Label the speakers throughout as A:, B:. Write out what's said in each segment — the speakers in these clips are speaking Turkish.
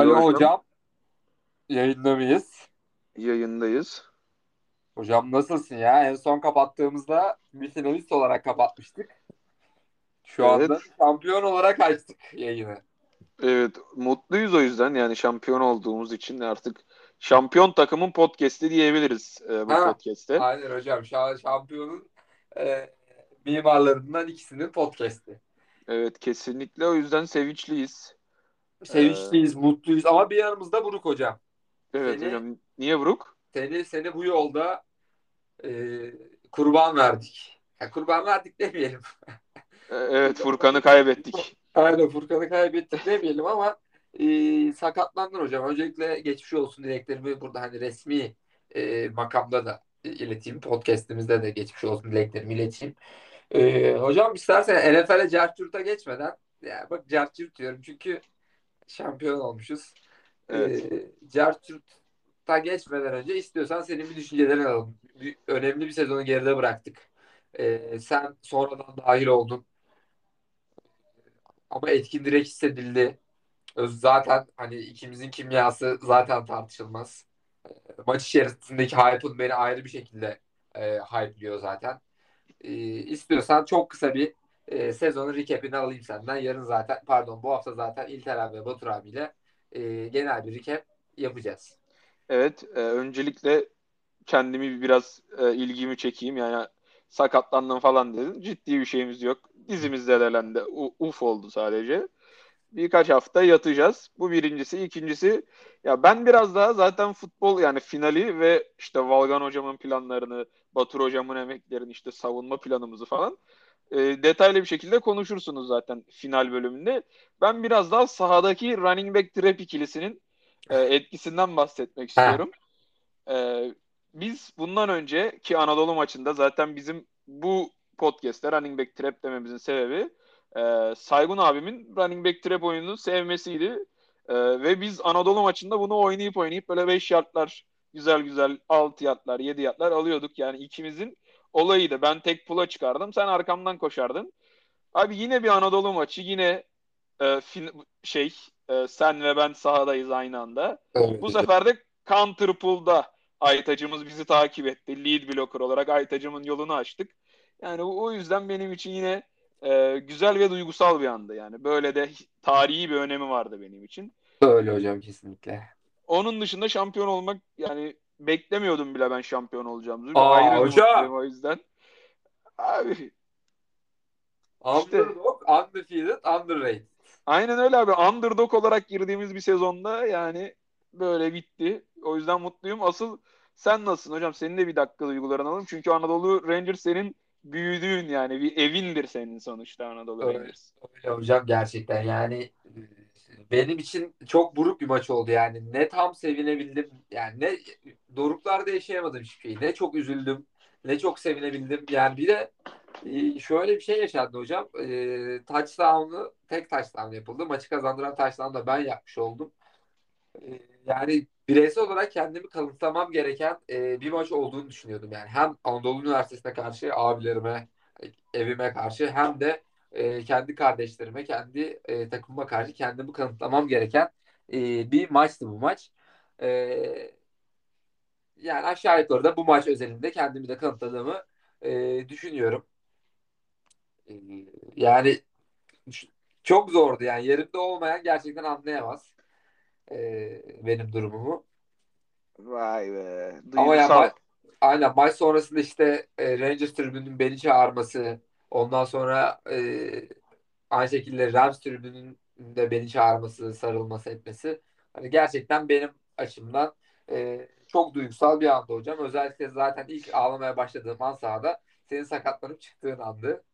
A: Alo hocam.
B: yayında mıyız?
A: Yayındayız.
B: Hocam nasılsın ya? En son kapattığımızda bir finalist olarak kapatmıştık. Şu
A: Evet.
B: anda şampiyon olarak açtık yayını.
A: Evet, mutluyuz o yüzden yani şampiyon olduğumuz için artık şampiyon takımın podcast'i diyebiliriz e, bu
B: Ha,
A: podcast'te.
B: Aynen hocam. Şa- şampiyonun e, mimarlarından ikisinin podcast'i.
A: Evet, kesinlikle o yüzden sevinçliyiz.
B: Sevinçliyiz, mutluyuz ama bir yanımızda Buruk hocam.
A: Evet
B: Seni-
A: hocam, niye Buruk?
B: Seni, seni bu yolda e, kurban verdik. Ya, kurban verdik demeyelim.
A: E, Evet, Furkan'ı kaybettik.
B: Aynen Furkan'ı kaybettik demeyelim ama e, sakatlandın hocam. Öncelikle geçmiş olsun dileklerimi burada hani resmi e, makamda da ileteyim. Podcast'imizde de geçmiş olsun dileklerimi ileteyim. E, hocam istersen NFL'e Certürk'e geçmeden ya bak Certürk diyorum çünkü şampiyon olmuşuz.
A: Evet.
B: E, Certürk'e geçmeden önce istiyorsan senin bir düşüncelerini alalım. Bir, önemli bir sezonu geride bıraktık. E, sen sonradan dahil oldun. Ama etkin direkt hissedildi. Zaten hani ikimizin kimyası zaten tartışılmaz. E, Maç içerisindeki hype'ın beni ayrı bir şekilde e, hype'liyor zaten. E, istiyorsan çok kısa bir e, sezonun recap'ini alayım senden. Yarın zaten pardon bu hafta zaten İlter abi ve Batur abiyle e, genel bir recap yapacağız.
A: Evet, e, öncelikle kendimi biraz e, ilgimi çekeyim. Yani sakatlandım falan dedin. Ciddi bir şeyimiz yok. Dizimiz zedelendi. Uf oldu sadece. Birkaç hafta yatacağız. Bu birincisi. İkincisi ya ben biraz daha zaten futbol yani finali ve işte Valgan hocamın planlarını, Batur hocamın emeklerini, işte savunma planımızı falan e, detaylı bir şekilde konuşursunuz zaten final bölümünde. Ben biraz daha sahadaki running back trap ikilisinin e, etkisinden bahsetmek istiyorum. E, biz bundan önceki Anadolu maçında zaten bizim bu podcast'te running back trap dememizin sebebi e, Saygun abimin running back trap oyununu sevmesiydi. E, ve biz Anadolu maçında bunu oynayıp oynayıp böyle 5 yardlar güzel güzel 6 yardlar 7 yardlar alıyorduk. Yani ikimizin olayıydı. Ben tek pula çıkardım. Sen arkamdan koşardın. Abi yine bir Anadolu maçı. Yine e, fin- şey e, sen ve ben sahadayız aynı anda.
B: Evet.
A: Bu sefer de counter pull'da Aytacımız bizi takip etti. Lead blocker olarak Aytacımın yolunu açtık. Yani o yüzden benim için yine e, güzel ve duygusal bir andı yani. Böyle de tarihi bir önemi vardı benim için.
B: Öyle hocam kesinlikle.
A: Onun dışında şampiyon olmak yani beklemiyordum bile ben şampiyon olacağımızı.
B: Aa,
A: Ayrı mutluyum o yüzden. Abi İşte-
B: Underdog, undefeated, underrated.
A: aynen öyle abi. Underdog olarak girdiğimiz bir sezonda yani böyle bitti. O yüzden mutluyum. Asıl sen nasılsın hocam? Senin de bir dakika duygularını alalım. Çünkü Anadolu Rangers senin büyüdüğün yani bir evindir senin sonuçta Anadolu
B: Öyle.
A: Rangers.
B: Öyle hocam gerçekten yani e, benim için çok buruk bir maç oldu yani. Ne tam sevinebildim yani ne doruklarda yaşayamadım hiçbir şeyi. Ne çok üzüldüm ne çok sevinebildim. Yani bir de e, şöyle bir şey yaşandı hocam. E, touchdown'u tek touchdown yapıldı. Maçı kazandıran touchdown'u da ben yapmış oldum. E, yani bireysel olarak kendimi kanıtlamam gereken e, bir maç olduğunu düşünüyordum. Yani hem Anadolu Üniversitesi'ne karşı abilerime evime karşı hem de e, kendi kardeşlerime, kendi e, takımıma karşı kendimi kanıtlamam gereken e, bir maçtı bu maç. E, yani aşağı yukarı da bu maç özelinde kendimi de kanıtladığımı e, düşünüyorum. E, yani çok zordu yani yerimde olmayan gerçekten anlayamaz e, benim durumumu.
A: Vay be.
B: Ama ya
A: Duygusal.
B: ma- aynen maç sonrasında işte e, Rangers tribünün beni çağırması, ondan sonra e, aynı şekilde Rams tribünün de beni çağırması, sarılması etmesi hani gerçekten benim açımdan e, çok duygusal bir andı hocam. Özellikle zaten ilk ağlamaya başladığım an sahada senin sakatlanıp çıktığın andı.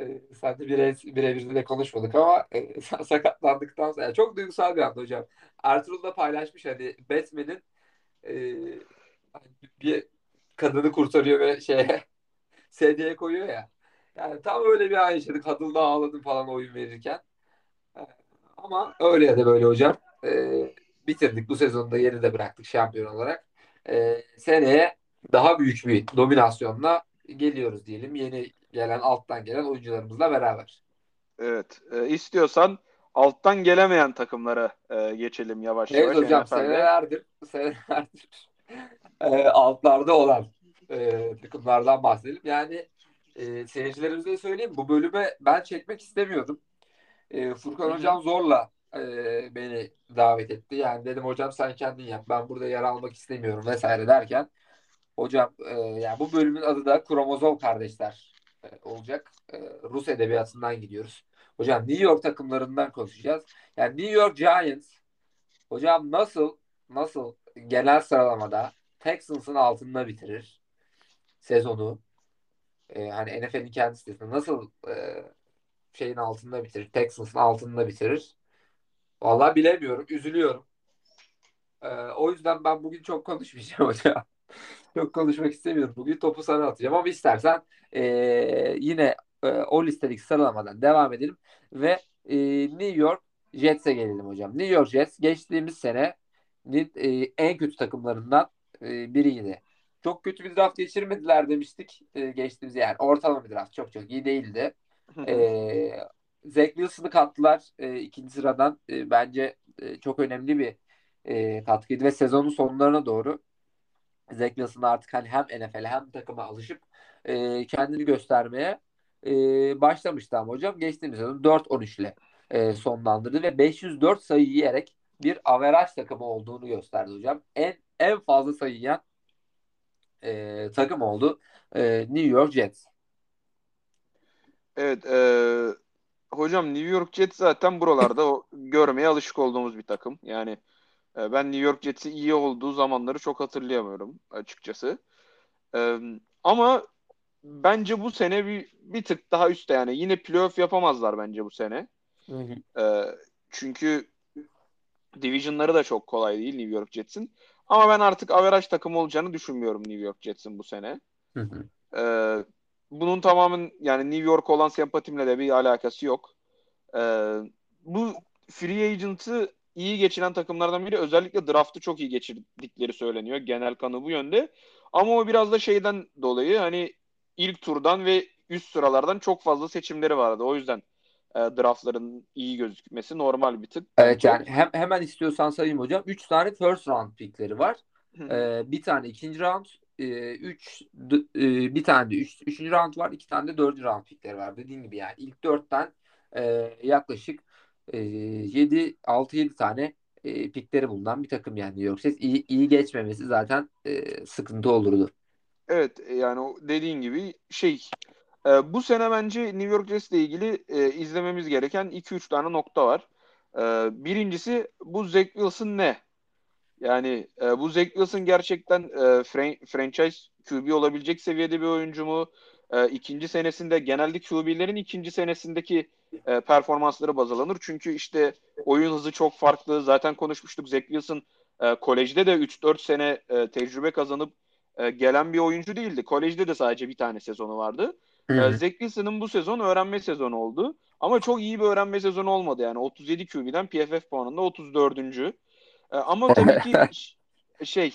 B: E, sen de bire, birebir de konuşmadık ama e, sakatlandıktan sonra yani çok duygusal bir andı hocam. Ertuğrul da paylaşmış hani Batman'in e, hani bir kadını kurtarıyor ve şeye sedyeye koyuyor ya. Yani tam öyle bir an yaşadık. Huddle'da ağladım falan oyun verirken. Ee, Ama öyle ya da böyle hocam. Ee, bitirdik. Bu sezonu da geride bıraktık şampiyon olarak. Ee, seneye daha büyük bir dominasyonla geliyoruz diyelim. Yeni gelen alttan gelen oyuncularımızla beraber.
A: Evet. E, istiyorsan alttan gelemeyen takımlara e, geçelim yavaş
B: Evet
A: yavaş.
B: hocam
A: NFL'de.
B: senelerdir, senelerdir e, altlarda olan e, takımlardan bahsedelim. Yani e, seyircilerimize de söyleyeyim bu bölüme ben çekmek istemiyordum. E, Furkan
A: Hı hı.
B: hocam zorla e, beni davet etti. Yani dedim hocam sen kendin yap ben burada yer almak istemiyorum vesaire derken hocam e, yani bu bölümün adı da Kromozom Kardeşler e, olacak. E, Rus edebiyatından gidiyoruz. Hocam New York takımlarından konuşacağız. Yani New York Giants hocam nasıl nasıl genel sıralamada Texans'ın altında bitirir sezonu? E, hani NFL'in kendi sitesinde nasıl e, şeyin altında bitirir? Texans'ın altında bitirir. Vallahi bilemiyorum. Üzülüyorum. E, o yüzden ben bugün çok konuşmayacağım hocam. Çok konuşmak istemiyorum. Bugün topu sana atacağım ama istersen e, yine e, o listelik sıralamadan devam edelim ve e, New York Jets'e gelelim hocam. New York Jets geçtiğimiz senenin e, en kötü takımlarından e, biriydi. Çok kötü bir draft geçirmediler demiştik e, geçtiğimiz yani ortalama bir draft çok çok iyi değildi. E, Zach Wilson'ı kattılar e, ikinci sıradan. E, bence e, çok önemli bir e, katkıydı ve sezonun sonlarına doğru Zach Wilson artık hani hem NFL'e hem takıma alışıp e, kendini göstermeye e, başlamıştı ama hocam geçtiğimiz sezon 4-13 ile e, sonlandırdı ve 504 sayı yiyerek bir averaj takımı olduğunu gösterdi hocam. En en fazla sayı yiyen e, takım oldu e, New York Jets.
A: Evet, e, hocam New York Jets zaten buralarda o, görmeye alışık olduğumuz bir takım. Yani e, ben New York Jets'i iyi olduğu zamanları çok hatırlayamıyorum açıkçası. E, ama bence bu sene bir bir tık daha üstte yani yine playoff yapamazlar bence bu sene.
B: Hı hı.
A: E, çünkü divisionları da çok kolay değil New York Jets'in. Ama ben artık average takım olacağını düşünmüyorum New York Jets'in bu sene.
B: Hı hı.
A: Ee, bunun tamamen yani New York olan sempatimle de bir alakası yok. Ee, bu free agent'ı iyi geçiren takımlardan biri. Özellikle draft'ı çok iyi geçirdikleri söyleniyor. Genel kanı bu yönde. Ama o biraz da şeyden dolayı hani ilk turdan ve üst sıralardan çok fazla seçimleri vardı. O yüzden e, draftların iyi gözükmesi normal bir tık.
B: Evet yani hem, hemen istiyorsan sayayım hocam. 3 tane first round pickleri var. Ee, bir tane ikinci round, 3 bir tane de 3 üçüncü round var, iki tane de dördüncü round pickleri var. Dediğim gibi yani ilk dörtten e, yaklaşık e, 7 6 7 tane e, pickleri bulunan bir takım yani New York Jets. İyi, iyi geçmemesi zaten e, sıkıntı olurdu.
A: Evet e, yani dediğin gibi şey e, bu sene bence New York Jets'le ilgili e, izlememiz gereken 2-3 tane nokta var. E, birincisi bu Zach Wilson ne? Yani e, bu Zach Wilson gerçekten e, fran- franchise QB olabilecek seviyede bir oyuncu mu? E, ikinci senesinde genelde QB'lerin ikinci senesindeki e, performansları baz alınır. Çünkü işte oyun hızı çok farklı. Zaten konuşmuştuk Zach Wilson e, kolejde de 3-4 sene e, tecrübe kazanıp e, gelen bir oyuncu değildi. Kolejde de sadece bir tane sezonu vardı.
B: Hı
A: E,
B: hı.
A: Zach Wilson'ın bu sezon öğrenme sezonu oldu. Ama çok iyi bir öğrenme sezonu olmadı. Yani 37 QB'den PFF puanında 34. E, ama tabii ki şey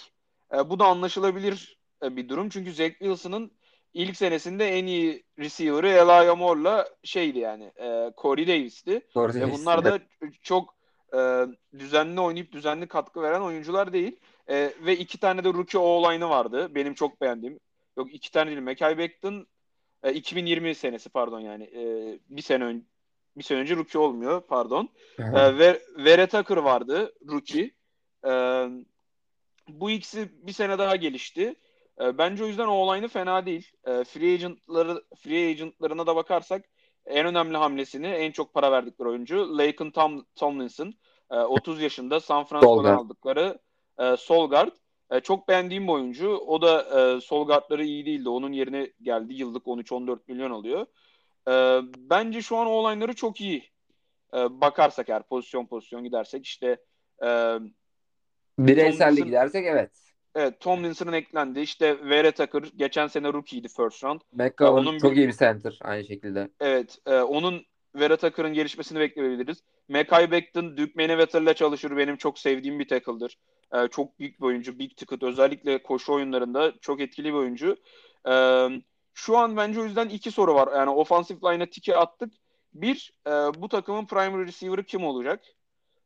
A: e, bu da anlaşılabilir e, bir durum. Çünkü Zach Wilson'ın ilk senesinde en iyi receiver'ı Elijah Moore'la şeydi yani e, Corey Davis'ti.
B: Doğru
A: Ve bunlar da çok e, düzenli oynayıp düzenli katkı veren oyuncular değil. E, ve iki tane de rookie O-line'ı vardı. Benim çok beğendiğim. Yok iki tane değil. Mekhi Becton e, 2020 senesi pardon yani. E, bir sene önce bir sene önce rookie olmuyor pardon. E,
B: hı.
A: ve Vere Tucker vardı rookie. E, bu ikisi bir sene daha gelişti. E, bence o yüzden O-line'ı fena değil. E, free agentları free agentlarına da bakarsak en önemli hamlesini en çok para verdikleri oyuncu Laken Tom, Tomlinson. E, 30 yaşında San Francisco'dan aldıkları e, sol guard. E, çok beğendiğim bir oyuncu. O da e, sol guardları iyi değildi. Onun yerine geldi. Yıllık 13-14 milyon alıyor. E, bence şu an O-line'ları çok iyi. E, bakarsak eğer pozisyon pozisyon gidersek işte e, Tomlinson-
B: gidersek evet.
A: evet Tomlinson'ın eklendi. İşte Vere Tucker geçen sene rookie'ydi first round.
B: McCollum
A: onun
B: çok
A: bir-
B: iyi bir center aynı şekilde.
A: Evet, e, onun Vera Tucker'ın gelişmesini bekleyebiliriz. Mekhi Becton, Duke Manyweather'la çalışır. Benim çok sevdiğim bir tackle'dır. E, çok büyük bir oyuncu. Big ticket. Özellikle koşu oyunlarında çok etkili bir oyuncu. E, şu an bence o yüzden iki soru var. Yani offensive line'a tiki attık. Bir, e, bu takımın primary receiver'ı kim olacak?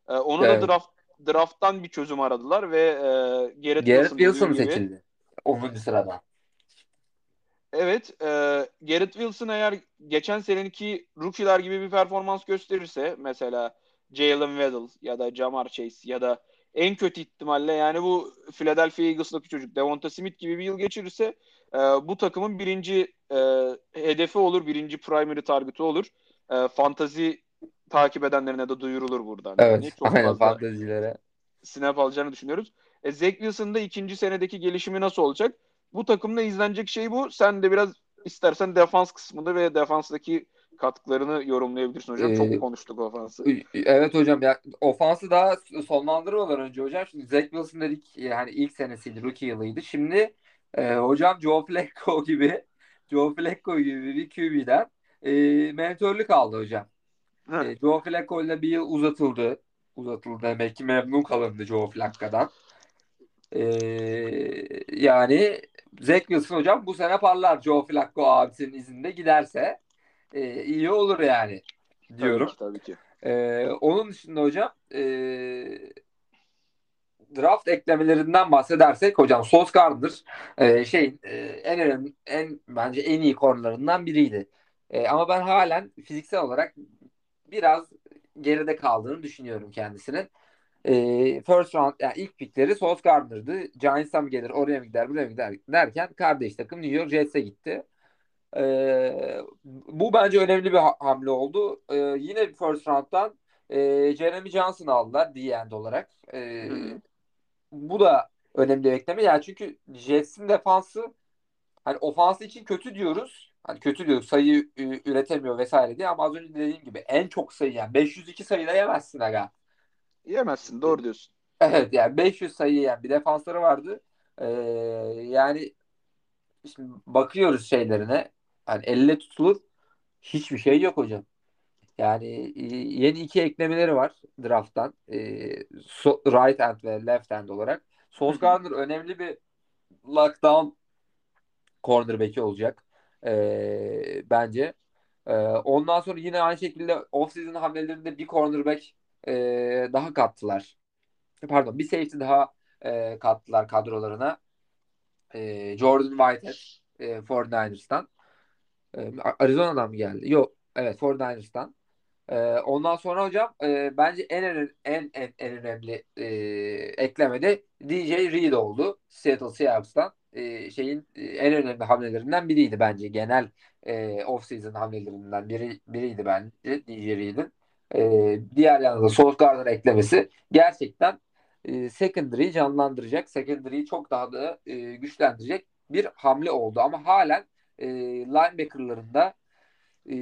A: E, onu
B: Evet.
A: da draft draft'tan bir çözüm aradılar ve e, Garrett,
B: Garrett
A: Wilson,
B: Wilson seçildi. 10. sırada.
A: Evet, e, Garrett Wilson eğer geçen seneki rookie'ler gibi bir performans gösterirse mesela Jalen Waddle ya da Jamar Chase ya da en kötü ihtimalle yani bu Philadelphia Eagles'daki çocuk Devonta Smith gibi bir yıl geçirirse e, bu takımın birinci e, hedefi olur, birinci primary target'ı olur. E, fantazi takip edenlerine de duyurulur buradan.
B: Evet.
A: Yani çok
B: aynen
A: fazla
B: fantezilere.
A: snap alacağını düşünüyoruz. E, Zach Wilson'da ikinci senedeki gelişimi nasıl olacak? Bu takımda izlenecek şey bu. Sen de biraz istersen defans kısmında ve defanstaki katkılarını yorumlayabilirsin hocam.
B: Ee,
A: Çok konuştuk ofansı.
B: Evet hocam ya ofansı daha sonlandırmadan önce hocam şimdi Zach Wilson dedik yani ilk senesiydi rookie yılıydı. Şimdi e, hocam Joe Flacco gibi Joe Flacco gibi bir QB'den e, mentörlük aldı hocam. E, Joe Flacco ile bir yıl uzatıldı. Uzatıldı demek ki memnun kalındı Joe Flacco'dan. E, yani Zach Wilson hocam bu sene parlar Joe Flacco abisinin izinde giderse e, iyi olur yani diyorum.
A: Tabii ki, tabii ki.
B: Ee, onun dışında hocam e, draft eklemelerinden bahsedersek hocam Sauce Gardner e, şeyin e, en önemli en bence en iyi konularından biriydi. E, ama ben halen fiziksel olarak biraz geride kaldığını düşünüyorum kendisinin. E, first round yani ilk pickleri Sauce Gardner'dı. Giants'a mı gelir, oraya mı gider, buraya mı gider derken kardeş takım New York Jets'e gitti. Ee, bu bence önemli bir ha- hamle oldu. Ee, yine first round'dan e, Jeremy Johnson aldılar D-end olarak.
A: Hı.
B: bu da önemli bir ekleme. Yani çünkü Jets'in defansı hani ofansı için kötü diyoruz. Hani kötü diyoruz. Sayı üretemiyor vesaire diye ama az önce dediğim gibi en çok sayı yani 502 sayıda yemezsin aga.
A: Yemezsin doğru diyorsun.
B: Evet yani 500 sayı yiyen bir defansları vardı. Ee, yani şimdi bakıyoruz şeylerine. Hani elle tutulur. Hiçbir şey yok hocam. Yani e, yeni iki eklemeleri var draft'tan. E, so- right hand ve left hand olarak. Gardner önemli bir lockdown cornerback'i olacak. E, bence. E, ondan sonra yine aynı şekilde off-season hamlelerinde bir cornerback e, daha kattılar. Pardon bir safety daha e, kattılar kadrolarına. E, Jordan Whitehead e, 49ers'tan. E, Arizona'dan mı geldi? Yok. Evet 49ers'tan. E, ondan sonra hocam e, bence en en en en, en önemli e, ekleme de DJ Reed oldu. Seattle Seahawks'tan. E, şeyin e, en önemli hamlelerinden biriydi bence. Genel e, off-season hamlelerinden biri, biriydi bence DJ Reed'in. E, diğer yanda da Sauce Gardner eklemesi gerçekten e, secondary'i canlandıracak. Secondary'i çok daha da e, güçlendirecek bir hamle oldu. Ama halen e, linebacker'larında e,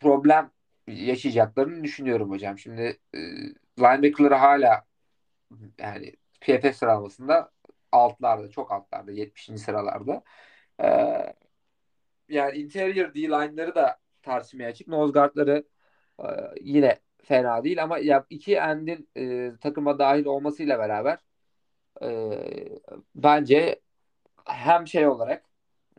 B: problem yaşayacaklarını düşünüyorum hocam. Şimdi e, linebacker'ları hala yani PFF sıralamasında altlarda, çok altlarda, 70. sıralarda. E, yani interior D-line'ları da tartışmaya açık. Nose guard'ları e, yine fena değil ama ya iki endin e, takıma dahil olmasıyla beraber e, bence hem şey olarak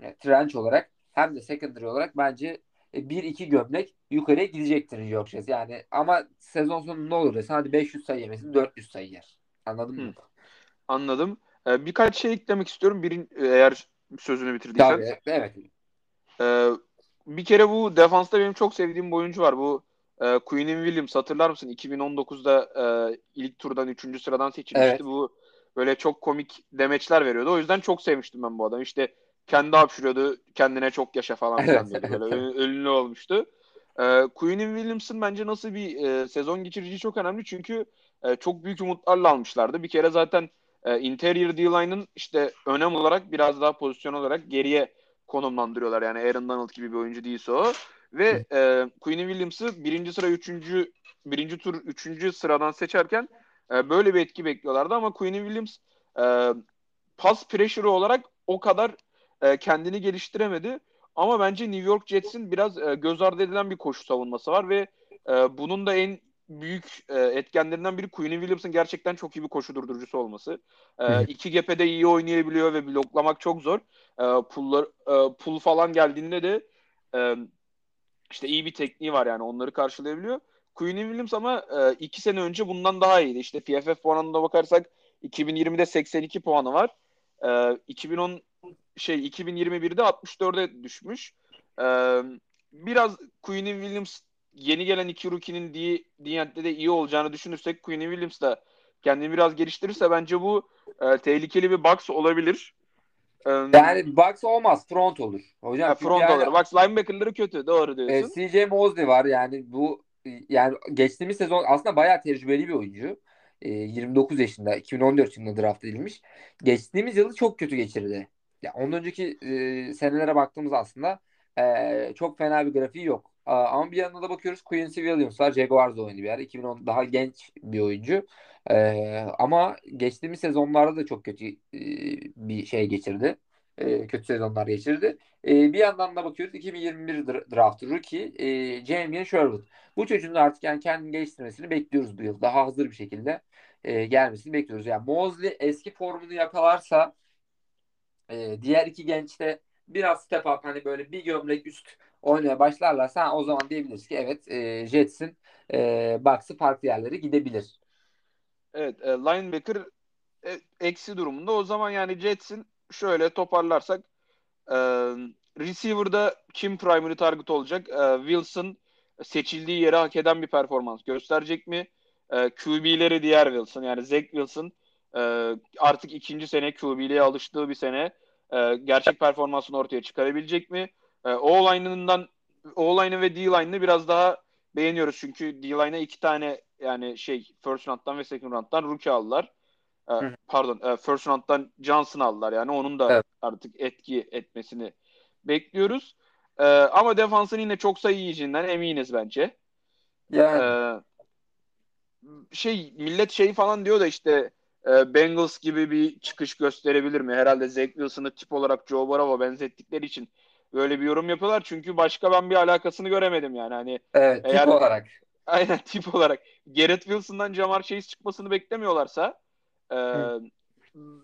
B: e, trench olarak hem de secondary olarak bence e, bir iki gömlek yukarıya gidecektir New York Jets. Yani ama sezon sonu ne olur desen hadi 500 sayı yemesin 400 sayı yer. Anladın mı?
A: Anladım. E, birkaç şey eklemek istiyorum. Birin, eğer sözünü bitirdiysen.
B: Tabii evet.
A: Ee, bir kere bu defansta benim çok sevdiğim bir oyuncu var. Bu e, Queen'in Williams hatırlar mısın? 2019'da e, ilk turdan 3. sıradan seçilmişti.
B: Evet.
A: Bu böyle çok komik demeçler veriyordu. O yüzden çok sevmiştim ben bu adamı. İşte kendi hapşırıyordu. Kendine çok yaşa falan filan
B: Evet,
A: diyordu. Böyle ünlü olmuştu. E, Queen'in Williams'ın bence nasıl bir e, sezon geçireceği çok önemli. Çünkü e, çok büyük umutlarla almışlardı. Bir kere zaten e, interior D-line'ın işte önem olarak biraz daha pozisyon olarak geriye konumlandırıyorlar. Yani Aaron Donald gibi bir oyuncu değilse o. Ve e, Queen'in Williams'ı birinci sıra üçüncü birinci tur üçüncü sıradan seçerken e, böyle bir etki bekliyorlardı ama Queen'in Williams e, pass pressure olarak o kadar e, kendini geliştiremedi. Ama bence New York Jets'in biraz e, göz ardı edilen bir koşu savunması var ve e, bunun da en büyük e, etkenlerinden biri Queen'in Williams'ın gerçekten çok iyi bir koşu durdurucusu olması. E, iki gap'e iyi oynayabiliyor ve bloklamak çok zor. E, pullar, e, pull falan geldiğinde de e, işte iyi bir tekniği var yani onları karşılayabiliyor. Quinn Williams ama e, iki sene önce bundan daha iyiydi. İşte PFF puanına bakarsak 2020'de 82 puanı var. E, 2010 şey 2021'de 64'e düşmüş. E, biraz Quinn Williams yeni gelen iki rookie'nin Dient'te de iyi olacağını düşünürsek Quinn Williams da kendini biraz geliştirirse bence bu e, tehlikeli bir box olabilir.
B: Yani box olmaz front olur. Hocam
A: ha, front yani, olur. Box linebacker'ları kötü doğru diyorsun.
B: E, CJ Mosley var yani bu yani geçtiğimiz sezon aslında bayağı tecrübeli bir oyuncu. E, 29 yaşında 2014 yılında draft edilmiş. Geçtiğimiz yılı çok kötü geçirdi. Ya ondan önceki e, senelere baktığımız aslında e, çok fena bir grafiği yok. Ama bir yandan da bakıyoruz Quincy Williams var. Jaguars'da oynadı bir yer. 2010 daha genç bir oyuncu. Ee, ama geçtiğimiz sezonlarda da çok kötü e, bir şey geçirdi. E, kötü sezonlar geçirdi. E, bir yandan da bakıyoruz 2021 draft rookie e, Jamie Sherwood. Bu çocuğun artık yani kendini geliştirmesini bekliyoruz bu yıl. Daha hazır bir şekilde e, gelmesini bekliyoruz. Yani Mosley eski formunu yakalarsa e, diğer iki genç de biraz step up hani böyle bir gömlek üst oynamaya başlarlarsa o zaman diyebiliriz ki evet e, Jets'in e, box'ı farklı yerlere gidebilir.
A: Evet e, linebacker e, eksi durumunda o zaman yani Jets'in şöyle toparlarsak e, receiver'da kim primary target olacak? E, Wilson seçildiği yere hak eden bir performans gösterecek mi? E, QB'leri diğer Wilson yani Zach Wilson e, artık ikinci sene QB'liğe alıştığı bir sene e, gerçek performansını ortaya çıkarabilecek mi? E, O-line'ından O-line ve D-line'ını biraz daha beğeniyoruz çünkü D-line'a iki tane yani şey first round'dan ve second round'dan rookie aldılar. E, pardon e, first round'dan Johnson aldılar yani onun da evet. artık etki etmesini bekliyoruz. E, ama defansın yine çok sayı yiyeceğinden eminiz bence. Yani. E, şey millet şey falan diyor da işte e, Bengals gibi bir çıkış gösterebilir mi? Herhalde Zach Wilson'ı tip olarak Joe Burrow'a benzettikleri için böyle bir yorum yapıyorlar. Çünkü başka ben bir alakasını göremedim yani. Hani
B: evet, eğer, tip olarak.
A: Aynen tip olarak. Garrett Wilson'dan Jamar Chase çıkmasını beklemiyorlarsa e,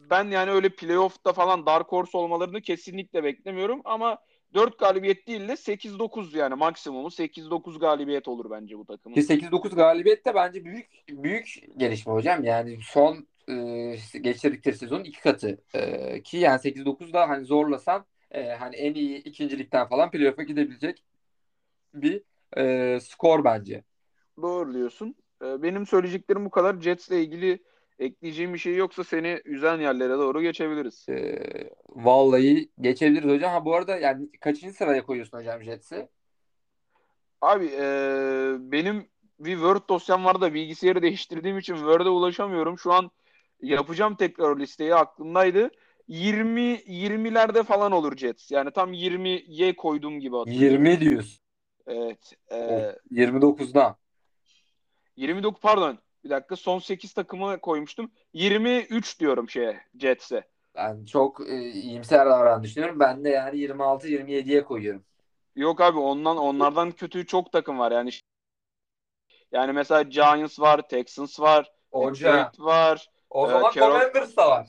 A: ben yani öyle playoff'ta falan Dark Horse olmalarını kesinlikle beklemiyorum ama 4 galibiyet değil de 8-9 yani maksimumu 8-9 galibiyet olur bence bu takımın.
B: 8-9 galibiyet de bence büyük büyük gelişme hocam. Yani son e, geçirdikleri sezonun iki katı. E, ki yani 8-9 da hani zorlasan e, hani en iyi ikincilikten falan playoff'a gidebilecek bir e, skor bence.
A: Doğru diyorsun. E, benim söyleyeceklerim bu kadar. Jets'le ilgili ekleyeceğim bir şey yoksa seni üzen yerlere doğru geçebiliriz.
B: E, vallahi geçebiliriz hocam. Ha bu arada yani kaçıncı sıraya koyuyorsun hocam Jets'i?
A: Abi e, benim bir Word dosyam var da bilgisayarı değiştirdiğim için Word'e ulaşamıyorum. Şu an yapacağım tekrar listeyi aklımdaydı. 20 20'lerde falan olur Jets. Yani tam 20'ye koyduğum gibi
B: hatırlıyorum. 20 diyorsun.
A: Evet. E,
B: 29'da.
A: 29 pardon. Bir dakika son 8 takımı koymuştum. 23 diyorum şeye Jets'e.
B: Ben çok e, iyimser davran düşünüyorum. Ben de yani 26 27'ye koyuyorum.
A: Yok abi ondan onlardan kötü çok takım var yani. Yani mesela Giants var, Texans var,
B: Detroit
A: var.
B: O zaman e, Carol... Commanders da var.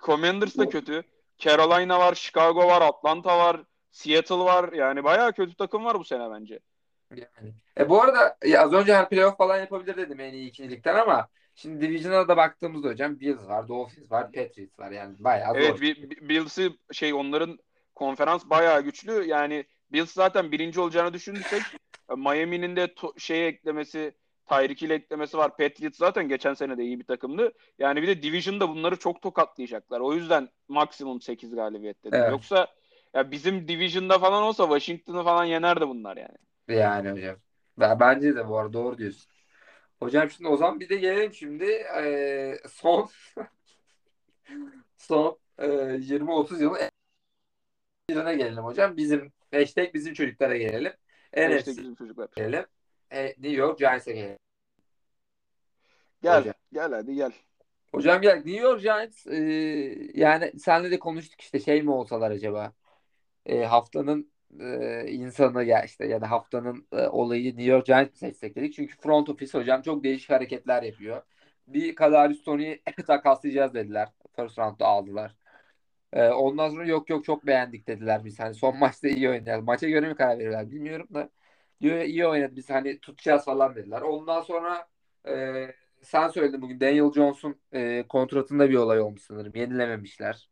A: Commanders da kötü. Carolina var, Chicago var, Atlanta var, Seattle var. Yani bayağı kötü takım var bu sene bence.
B: Yani. E bu arada ya az önce her playoff falan yapabilir dedim en iyi ikincilikten ama şimdi Division'a da baktığımızda hocam Bills var, Dolphins var, Patriots var yani bayağı
A: evet, zor. Evet Bills'i şey onların konferans bayağı güçlü. Yani Bills zaten birinci olacağını düşünürsek Miami'nin de to- şeye eklemesi Tyreek ile eklemesi var. Patriots zaten geçen sene de iyi bir takımdı. Yani bir de Division'da bunları çok tokatlayacaklar. O yüzden maksimum 8 galibiyet dedim. Evet. Yoksa ya bizim Division'da falan olsa Washington'ı falan yenerdi bunlar yani.
B: Yani hocam. Ben, bence de bu arada doğru diyorsun. Hocam şimdi o zaman bir de gelelim şimdi e, son son e, 20-30 yılın birine gelelim hocam. Bizim hashtag bizim çocuklara gelelim.
A: Hashtag bizim çocuklar.
B: Gelelim. E, New York Giants'e gelelim.
A: Gel, Hocam. gel hadi gel.
B: Hocam gel. New York Giants e, yani senle de konuştuk işte şey mi olsalar acaba? E, haftanın e, insanı ya işte ya da haftanın e, olayı New York Giants seçsek dedik. Çünkü front office hocam çok değişik hareketler yapıyor. Bir Kadarius Tony'yi takaslayacağız dediler. First round'da aldılar. E, ondan sonra yok yok çok beğendik dediler biz. Hani son maçta iyi oynadılar. Maça göre mi karar verirler bilmiyorum da. Diyor iyi oynadı biz hani tutacağız falan dediler. Ondan sonra e, sen söyledin bugün Daniel Jones'un e, kontratında bir olay olmuş sanırım. Yenilememişler.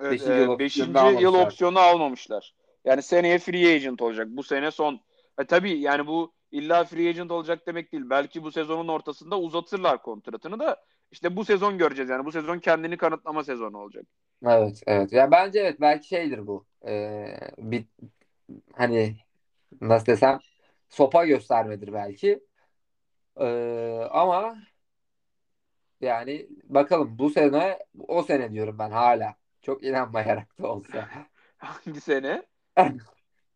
A: Evet,
B: Beşinci
A: e,
B: yıl
A: beşinci yıl opsiyonu almamışlar. Yani seneye free agent olacak. Bu sene son. E, tabii yani bu illa free agent olacak demek değil. Belki bu sezonun ortasında uzatırlar kontratını da. İşte bu sezon göreceğiz yani. Bu sezon kendini kanıtlama sezonu olacak.
B: Evet, evet. Ya bence evet belki şeydir bu. Ee, bir hani nasıl desem sopa göstermedir belki. Ee, ama yani bakalım bu sene o sene diyorum ben hala. Çok inanmayarak da olsa.
A: Hangi sene?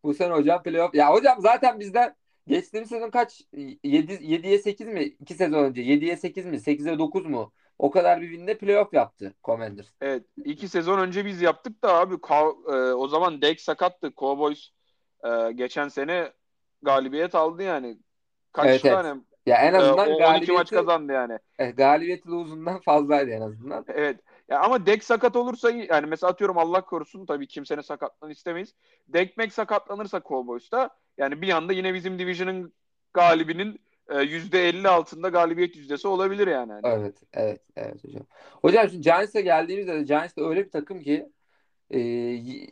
B: Bu sene hocam playoff. Ya hocam zaten bizden geçtiğimiz sezon kaç? 7, 7'ye 8 mi? 2 sezon önce. 7'ye 8 mi? 8'e 9 mu? O kadar bir winde playoff yaptı Commanders.
A: Evet. iki sezon önce biz yaptık da abi e, o zaman Dak sakattı. Cowboys e, geçen sene galibiyet aldı yani. Kaç
B: Evet, evet.
A: tane?
B: Ya en
A: E,
B: azından
A: o 12 maç kazandı yani.
B: e, galibiyeti lose'undan fazlaydı en azından.
A: Evet. Ya ama Dak sakat olursa yani mesela atıyorum Allah korusun tabii kimsenin sakatlığını istemeyiz. Dak Mac sakatlanırsa Cowboys'ta yani bir anda yine bizim division'ın galibinin e, %50 altında galibiyet yüzdesi olabilir yani. Hani.
B: Evet, evet, evet hocam. Hocam şimdi Giants'a geldiğimizde de Giants öyle bir takım ki e, y-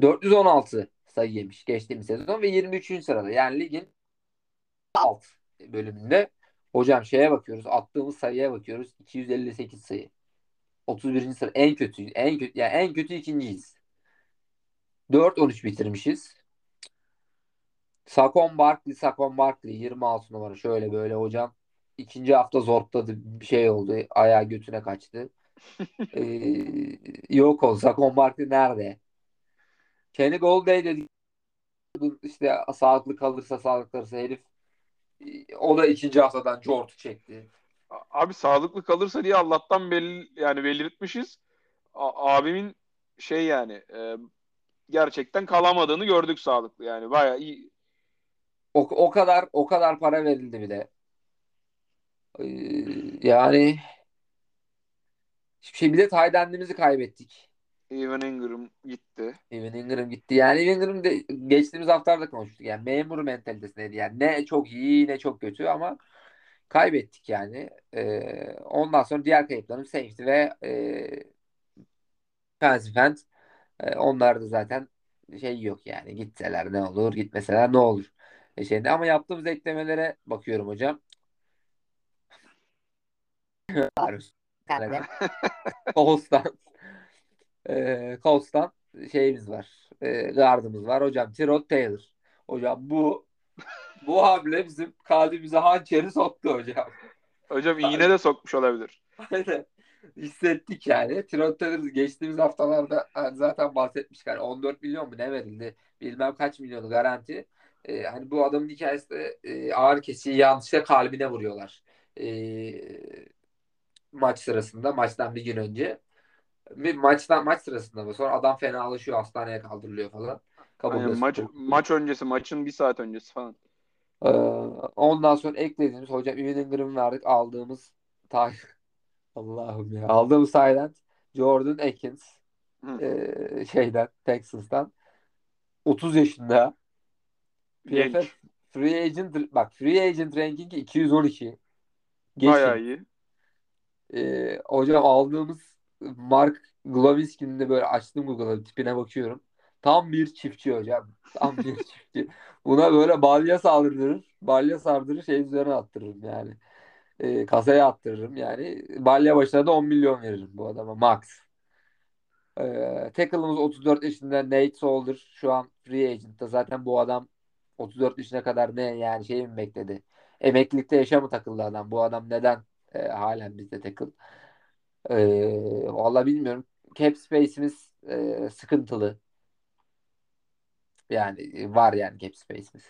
B: 416 sayı yemiş geçtiğimiz sezon ve 23. sırada. Yani ligin alt bölümünde. Hocam şeye bakıyoruz. Attığımız sayıya bakıyoruz. 258 sayı. 31. sıra en kötü en kötü yani en kötü ikinciyiz. 4-13 bitirmişiz. Sakon Barkley, Sakon Barkley 26 numara şöyle böyle hocam. İkinci hafta zortladı bir şey oldu. Ayağı götüne kaçtı. Ee, yok o. Sakon Barkley nerede? Kenny Golladay dedi işte sağlıklı kalırsa sağlıklı kalırsa herif o da ikinci haftadan Jort'u çekti.
A: Abi sağlıklı kalırsa diye Allah'tan belli yani belirtmişiz. A- abimin şey yani e, gerçekten kalamadığını gördük sağlıklı yani bayağı iyi.
B: O, o kadar o kadar para verildi bir de. Ee, yani hiçbir şey bir de tight end'imizi kaybettik.
A: Evan Ingram gitti.
B: Evan Ingram gitti. Yani Evan Ingram de geçtiğimiz haftalarda konuştuk. Yani memur mentalitesindeydi. Yani ne çok iyi ne çok kötü ama kaybettik yani. Ee, ondan sonra diğer kayıplarım safety ve e, defensive end. E, onlar da zaten şey yok yani. Gitseler ne olur, gitmeseler ne olur. E şeyde. Ama yaptığımız eklemelere bakıyorum hocam. Arus. E, Colts'tan şeyimiz var. E, gardımız var. Hocam Tyrod Taylor. Hocam bu bu hamle bizim kalbimize hançeri soktu hocam.
A: Hocam iğne de sokmuş olabilir.
B: Aynen. Hissettik yani. Tyrod Taylor geçtiğimiz haftalarda hani zaten bahsetmiştik. Hani 14 milyon mu ne verildi? Bilmem kaç milyonu garanti. Ee, hani bu adamın hikayesi de e, ağır kesici yanlışla kalbine vuruyorlar. Ee, maç sırasında maçtan bir gün önce. Bir maçtan maç sırasında mı? Sonra adam fenalaşıyor, hastaneye kaldırılıyor falan.
A: Hani
B: Kaburgası
A: maç maç öncesi maçın bir saat öncesi falan.
B: Ee, ondan sonra eklediğimiz hocam Evan Ingram verdik aldığımız tay Allah'ım ya aldığımız Tayland Jordan Akins
A: Hı.
B: ee, şeyden Texas'tan 30 yaşında
A: Genç.
B: PFF Free Agent bak Free Agent rankingi 212
A: Bayağı
B: geçin.
A: iyi.
B: Ee, hocam aldığımız Mark Glavinsky'nin de böyle açtım Google'a tipine bakıyorum. Tam bir çiftçi hocam. Tam bir çiftçi. Buna böyle balya saldırır. Balya sardırır şey üzerine attırırım yani. Ee, kasaya attırırım yani. Balya başına da 10 milyon veririm bu adama max. Ee, tackle'ımız 34 yaşında Nate Solder şu an free agent'ta. Zaten bu adam 34 yaşına kadar ne yani şey mi bekledi? Emeklilikte yaşa mı takıldı adam? Bu adam neden e, halen bizde tackle? Ee, vallahi bilmiyorum. Cap space'imiz e, sıkıntılı. Yani var yani cap space'imiz.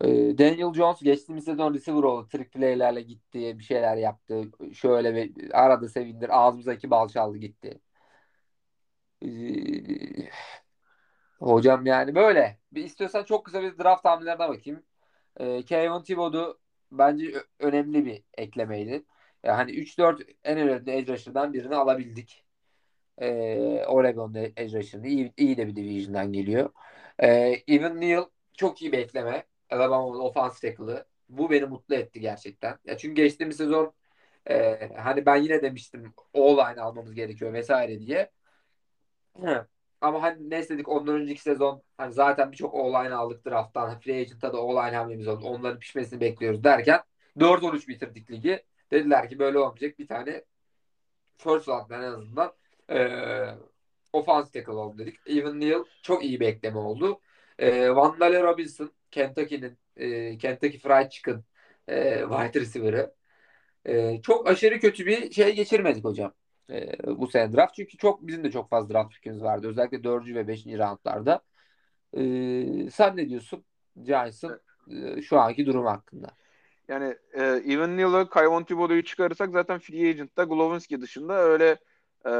B: Ee, Daniel Jones geçtiğimiz sezon receiver oldu. Trick play'lerle gitti. Bir şeyler yaptı. Şöyle bir aradı sevindir. Ağzımızdaki bal çaldı gitti. Ee, hocam yani böyle. Bir istiyorsan çok kısa bir draft hamlelerine bakayım. Ee, Kayvon Thibodeau bence önemli bir eklemeydi. Yani 3-4 en önemli edge birini alabildik. Ee, Oregon'da edge rusher'ını iyi, iyi de bir division'dan geliyor. Ee, Evan Neal çok iyi bekleme. Alabama'nın offense tackle'ı. Bu beni mutlu etti gerçekten. Ya çünkü geçtiğimiz sezon e, hani ben yine demiştim O-line almamız gerekiyor vesaire diye. Ama hani ne istedik ondan önceki sezon hani zaten birçok O-line aldık drafttan. Free agent'ta da O-line hamlemiz oldu. Onların pişmesini bekliyoruz derken 4-13 bitirdik ligi. Dediler ki böyle olmayacak. Bir tane first round'dan en azından e, offense tackle oldu dedik. Evan Neal çok iyi bir ekleme oldu. E, Vandale Robinson Kentucky'nin e, Kentucky Fried Chicken e, wide receiver'ı. E, çok aşırı kötü bir şey geçirmedik hocam. E, bu sene draft. Çünkü çok bizim de çok fazla draft pickimiz vardı. Özellikle 4. ve 5. roundlarda. E, sen ne diyorsun Giants'ın e, şu anki durum hakkında?
A: Yani e, Evan Neal'ı, Kayvon Thibodeau'yu çıkarırsak zaten free agent'ta Glowinski dışında öyle e,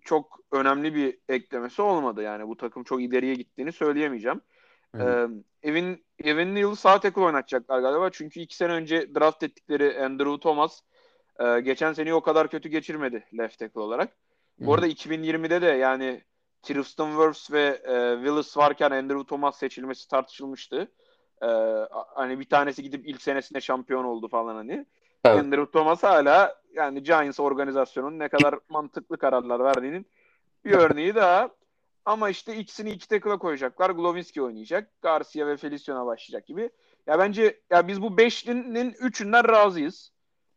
A: çok önemli bir eklemesi olmadı. Yani bu takım çok ileriye gittiğini söyleyemeyeceğim. Ee, Evan, Evan Neal'ı sağ tackle oynatacaklar galiba. Çünkü iki sene önce draft ettikleri Andrew Thomas e, geçen seneyi o kadar kötü geçirmedi left tackle olarak. Hı-hı. Bu arada 2020'de de yani Tristan Wirfs ve e, Willis varken Andrew Thomas seçilmesi tartışılmıştı. E, hani bir tanesi gidip ilk senesinde şampiyon oldu falan hani. Evet. Andrew Thomas hala yani Giants organizasyonunun ne kadar mantıklı kararlar verdiğinin bir örneği daha. Ama işte ikisini iki tackle'a koyacaklar. Glowinski oynayacak. Garcia ve Feliciano başlayacak gibi. Ya bence ya biz bu beşlinin üçünden razıyız.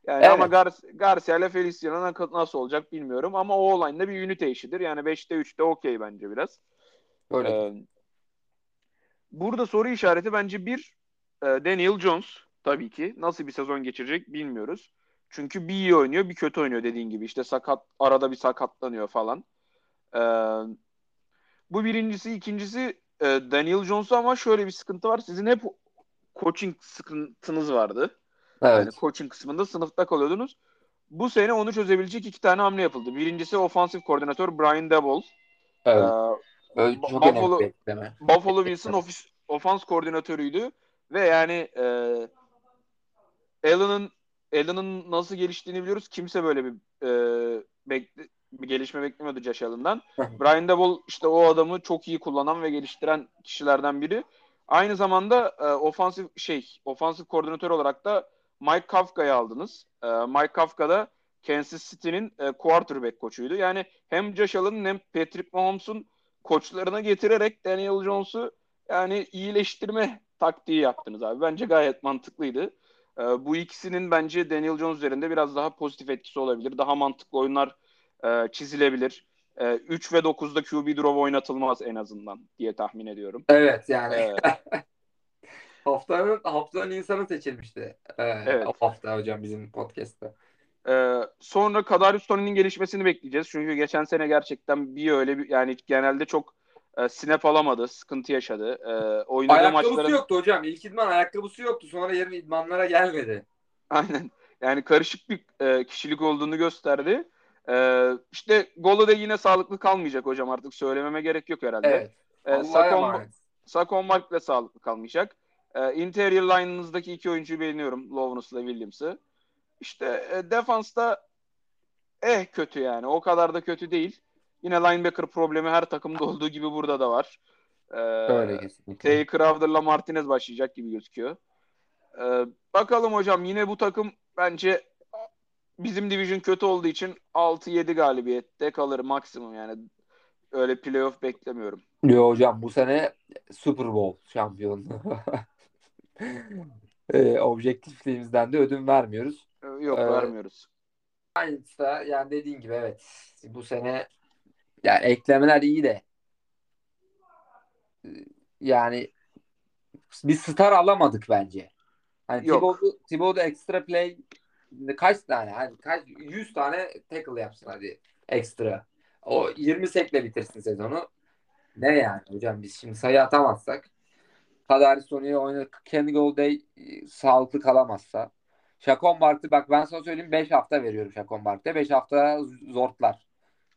A: Yani evet. ama Gar Garcia ile Feliciano nasıl olacak bilmiyorum. Ama o olayında bir ünite işidir. Yani 5'te 3'te okey bence biraz.
B: Öyle. Ee,
A: burada soru işareti bence bir e, Daniel Jones tabii ki. Nasıl bir sezon geçirecek bilmiyoruz. Çünkü bir iyi oynuyor bir kötü oynuyor dediğin gibi. İşte sakat arada bir sakatlanıyor falan. Ee, bu birincisi. ikincisi e, Daniel Jones'u ama şöyle bir sıkıntı var. Sizin hep coaching sıkıntınız vardı. Evet. Yani coaching kısmında sınıfta kalıyordunuz. Bu sene onu çözebilecek iki tane hamle yapıldı. Birincisi ofansif koordinatör Brian Daboll.
B: Evet. Ee, çok Buffalo,
A: Buffalo Bills'in ofis, ofans koordinatörüydü. Ve yani e, Allen'ın Allen'ın nasıl geliştiğini biliyoruz. Kimse böyle bir e, bekle, bir gelişme beklemiyordu Josh Allen'dan. Brian Daboll işte o adamı çok iyi kullanan ve geliştiren kişilerden biri. Aynı zamanda e, ofansif şey, ofansif koordinatör olarak da Mike Kafka'yı aldınız. E, Mike Kafka da Kansas City'nin e, quarterback koçuydu. Yani hem Josh Allen'ın hem Patrick Mahomes'un koçlarına getirerek Daniel Jones'u yani iyileştirme taktiği yaptınız abi. Bence gayet mantıklıydı. E, bu ikisinin bence Daniel Jones üzerinde biraz daha pozitif etkisi olabilir. Daha mantıklı oyunlar e, çizilebilir. E, 3 ve 9'da QB drop oynatılmaz en azından diye tahmin ediyorum.
B: Evet yani. Evet. haftanın haftanın insanı seçilmişti. Ee, evet. O hafta hocam bizim podcast'ta.
A: Ee, sonra Kadarius Tony'nin gelişmesini bekleyeceğiz. Çünkü geçen sene gerçekten bir öyle bir yani genelde çok e, snap alamadı, sıkıntı yaşadı. E, oynadığı
B: ayakkabısı maçların... yoktu hocam. İlk idman ayakkabısı yoktu. Sonra yarın idmanlara gelmedi.
A: Aynen. Yani karışık bir e, kişilik olduğunu gösterdi. Ee, işte Golo da yine sağlıklı kalmayacak hocam artık söylememe gerek yok herhalde. Evet.
B: Ee, Sakon,
A: Sakon Mark da sağlıklı kalmayacak. Ee, interior line'ınızdaki iki oyuncuyu beğeniyorum. Loveness'la Williams'ı. İşte e, defansta eh kötü yani. O kadar da kötü değil. Yine linebacker problemi her takımda olduğu gibi burada da var.
B: Ee, Öyle kesinlikle. Tay
A: Crowder'la Martinez başlayacak gibi gözüküyor. Ee, bakalım hocam yine bu takım bence bizim division kötü olduğu için 6-7 galibiyette kalır maksimum yani. Öyle playoff beklemiyorum.
B: Yo hocam bu sene Super Bowl şampiyonu. e, objektifliğimizden de ödün vermiyoruz.
A: Yok ee, vermiyoruz.
B: Da yani dediğin gibi evet. Bu sene yani eklemeler iyi de yani bir star alamadık bence. Hani. Thibaut'u, extra play kaç tane hani kaç 100 tane tackle yapsın hadi ekstra. O 20 sekle bitirsin sezonu. Ne yani hocam biz şimdi sayı atamazsak Kadari Sony'ye oynadı. Kenny Golday e, sağlıklı kalamazsa. Şakon Bark'ta bak ben sana söyleyeyim 5 hafta veriyorum Şakon Bark'ta. 5 hafta zortlar.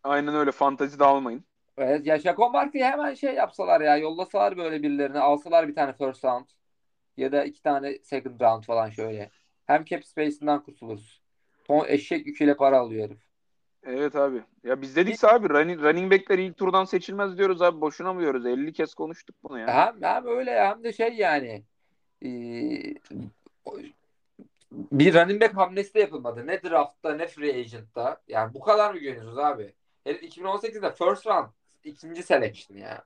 A: Aynen öyle. Fantezi de almayın.
B: Evet ya Şakon Bark'ı hemen şey yapsalar ya yollasalar böyle birilerini alsalar bir tane first round ya da iki tane second round falan şöyle. Hem cap space'inden kurtuluruz. Ton eşek yüküyle para alıyor herif.
A: Evet abi. Ya biz dedik abi running, running back'ler ilk turdan seçilmez diyoruz abi. Boşuna mı diyoruz? 50 kez konuştuk bunu ya.
B: Hem, hem öyle hem de şey yani bir running back hamlesi de yapılmadı. Ne draftta ne free agent'ta. Yani bu kadar mı güveniyorsunuz abi? Herif 2018'de first round ikinci selection ya.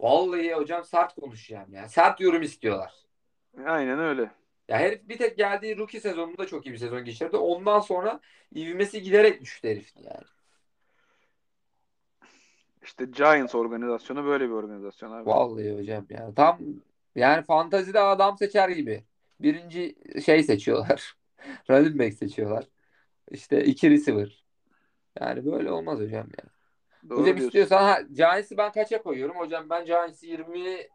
B: Vallahi hocam sert konuşacağım ya. Sert yorum istiyorlar.
A: Aynen öyle.
B: Ya herif bir tek geldiği rookie sezonunda çok iyi bir sezon geçirdi. Ondan sonra ivmesi giderek düştü herifin yani.
A: İşte Giants organizasyonu böyle bir organizasyon abi.
B: Vallahi hocam ya. Tam yani fantazide adam seçer gibi. Birinci şey seçiyorlar. Running back seçiyorlar. İşte iki receiver. Yani böyle olmaz hocam ya.
A: Doğru
B: hocam
A: diyorsun.
B: istiyorsan ha, Giants'ı ben kaça koyuyorum? Hocam ben Giants'ı 20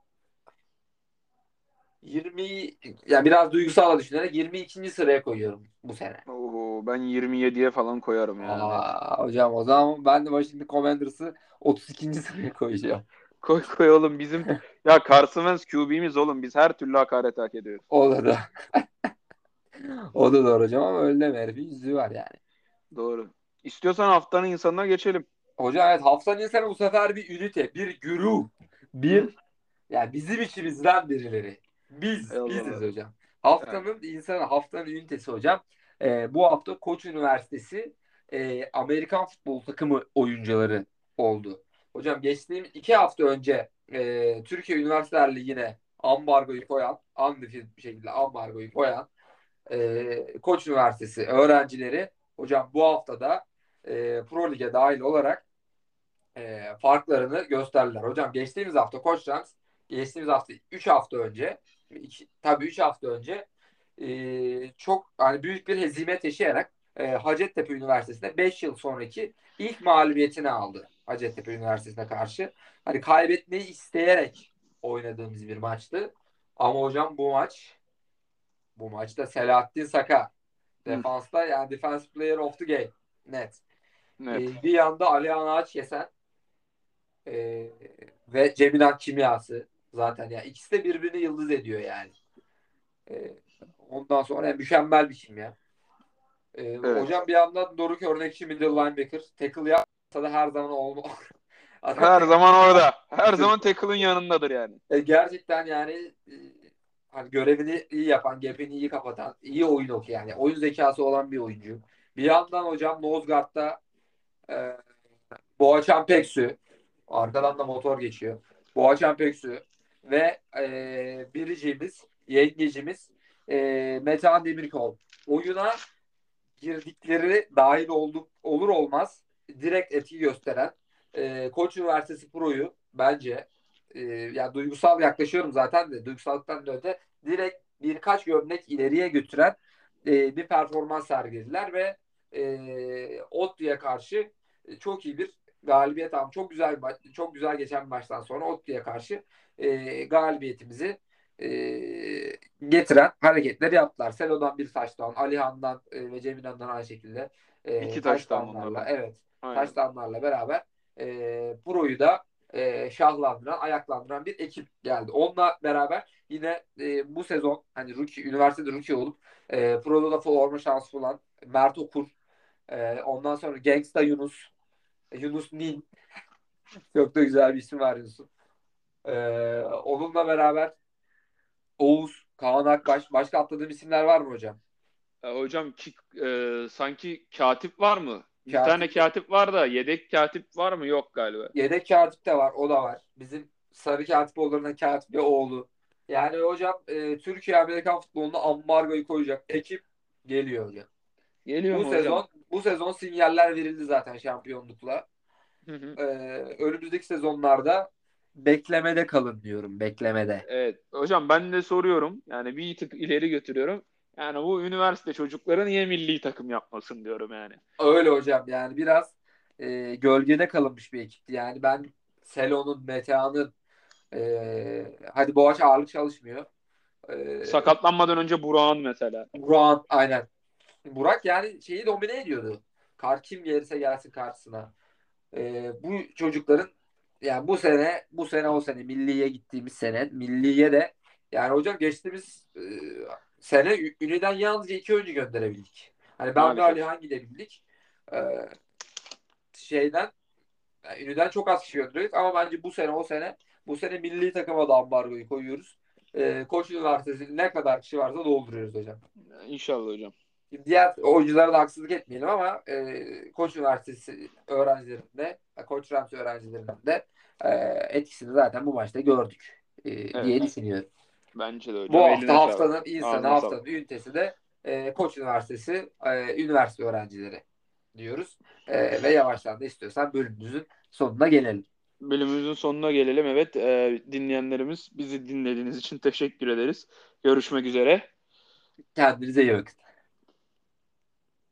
B: 20 ya biraz duygusal düşünerek 22. sıraya koyuyorum bu sene.
A: Oo, ben 27'ye falan koyarım yani.
B: Aa, hocam o zaman ben de Washington Commanders'ı 32. sıraya koyacağım.
A: Koy koy oğlum bizim ya Carson Wentz QB'miz oğlum biz her türlü hakaret hak ediyoruz.
B: O da da. o da doğru hocam ama öyle deme herifin yüzüğü var yani.
A: Doğru. İstiyorsan haftanın insanına geçelim.
B: Hocam evet haftanın insanı bu sefer bir ünite, bir güruh, bir yani bizim içimizden birileri. Biz,
A: Eyvallah.
B: biziz hocam. Haftanın insanı, haftanın ünitesi hocam. Ee, bu hafta Koç Üniversitesi e, Amerikan futbol takımı oyuncuları oldu. Hocam geçtiğim iki hafta önce e, Türkiye Üniversiteler Ligi'ne ambargoyu koyan, undefeated bir şekilde ambargoyu koyan e, Koç Üniversitesi öğrencileri hocam bu haftada e, Pro Lig'e dahil olarak e, farklarını gösterdiler. Hocam geçtiğimiz hafta Koç Ranks geçtiğimiz hafta 3 hafta önce iki, tabii 3 hafta önce e, çok hani büyük bir hezimet yaşayarak e, Hacettepe Üniversitesi'nde 5 yıl sonraki ilk mağlubiyetini aldı. Hacettepe Üniversitesi'ne karşı. Hani kaybetmeyi isteyerek oynadığımız bir maçtı. Ama hocam bu maç bu maçta Selahattin Saka defansta yani defense player of the game net.
A: Evet.
B: Ee, bir yanda Alihan Ağaç Yesen ee, ve Cemilan Kimyası zaten ya ikisi de birbirini yıldız ediyor yani. Ee, ondan sonra yani mükemmel bir kimya. Ee,
A: Evet.
B: Hocam bir yandan Doruk örnekçi middle linebacker. Tackle yapsa da her zaman olma.
A: Her zaman orada. Her zaman tackle'ın yanındadır yani.
B: E, gerçekten yani e, hani görevini iyi yapan, gap'ini iyi kapatan, iyi oyun okuyor yani. Oyun zekası olan bir oyuncu. Bir yandan hocam Nozgard'da e, Boğaçan Peksu arkadan da motor geçiyor. Boğaçan Peksu ve e, biricimiz, yengecimiz e, Metehan Demirkol. Oyuna girdikleri dahil olduk olur olmaz direkt etki gösteren e, Koç Üniversitesi Pro'yu bence e, yani duygusal yaklaşıyorum zaten de duygusallıktan da öte direkt birkaç gömlek ileriye götüren e, bir performans sergilediler ve e, Ottu'ya karşı çok iyi bir galibiyet aldım. Çok güzel çok güzel geçen bir maçtan sonra Ottu'ya karşı e, galibiyetimizi e, getiren hareketleri yaptılar. Selo'dan bir touchdown, Alihan'dan e, ve Cemilan'dan aynı şekilde e,
A: İki onlarla.
B: evet
A: Aynen.
B: beraber e, Pro'yu da e, şahlandıran, ayaklandıran bir ekip geldi. Onunla beraber yine e, bu sezon hani rookie, üniversitede rookie olup e, Pro'da da forma şansı bulan Mert Okur, e, ondan sonra Gangsta Yunus, Yunus Nin çok da güzel bir isim var Yunus'un. E, onunla beraber Oğuz, Kaan Akbaş, başka atladığım isimler var mı hocam?
A: Ya hocam ki, e, sanki katip var mı? Bir
B: Katip.
A: tane katip var da yedek katip var mı? Yok galiba.
B: Yedek katip de var. O da var. Bizim sarı katipoğullarının katip ve oğlu. Yani hocam e, Türkiye Amerikan futboluna ambargoyu koyacak ekip geliyor hocam.
A: Geliyor
B: Bu
A: mu
B: sezon
A: hocam?
B: bu sezon sinyaller verildi zaten şampiyonlukla.
A: Hı hı.
B: E, önümüzdeki sezonlarda beklemede kalın diyorum. Beklemede.
A: Evet. Hocam ben de soruyorum. Yani bir tık ileri götürüyorum. Yani bu üniversite çocukları niye milli takım yapmasın diyorum yani.
B: Öyle hocam yani biraz e, gölgede kalınmış bir ekipti. Yani ben Selo'nun, Metehan'ın e, hadi Boğaç ağırlık çalışmıyor. E,
A: Sakatlanmadan önce Burak'ın mesela.
B: Burak aynen. Burak yani şeyi domine ediyordu. Kar kim gelirse gelsin karşısına. Ee, bu çocukların yani bu sene bu sene o sene milliye gittiğimiz sene milliye de yani hocam geçtiğimiz e, sene Ünlü'den yalnızca iki oyuncu gönderebildik. Hani ben ve. Alihan gidebildik. Ee, şeyden yani Ünlü'den çok az kişi gönderdik ama bence bu sene o sene bu sene milli takıma da ambargoyu koyuyoruz. Ee, Koç Üniversitesi ne kadar kişi varsa dolduruyoruz hocam.
A: İnşallah hocam.
B: Diğer oyunculara da haksızlık etmeyelim ama e, Koç Üniversitesi öğrencilerinde, Koç Rams öğrencilerinde de e, etkisini zaten bu maçta gördük e, diye
A: Evet.
B: düşünüyorum.
A: Bence de hocam.
B: Bu
A: Eline
B: hafta
A: sağlık.
B: haftanın insanı,
A: Ağzına
B: haftanın ünitesi de e, Koç Üniversitesi e, üniversite öğrencileri diyoruz. E, ve yavaştan da istiyorsan bölümümüzün sonuna gelelim.
A: Bölümümüzün sonuna gelelim. Evet e, dinleyenlerimiz bizi dinlediğiniz için teşekkür ederiz. Görüşmek üzere.
B: Kendinize iyi bakın.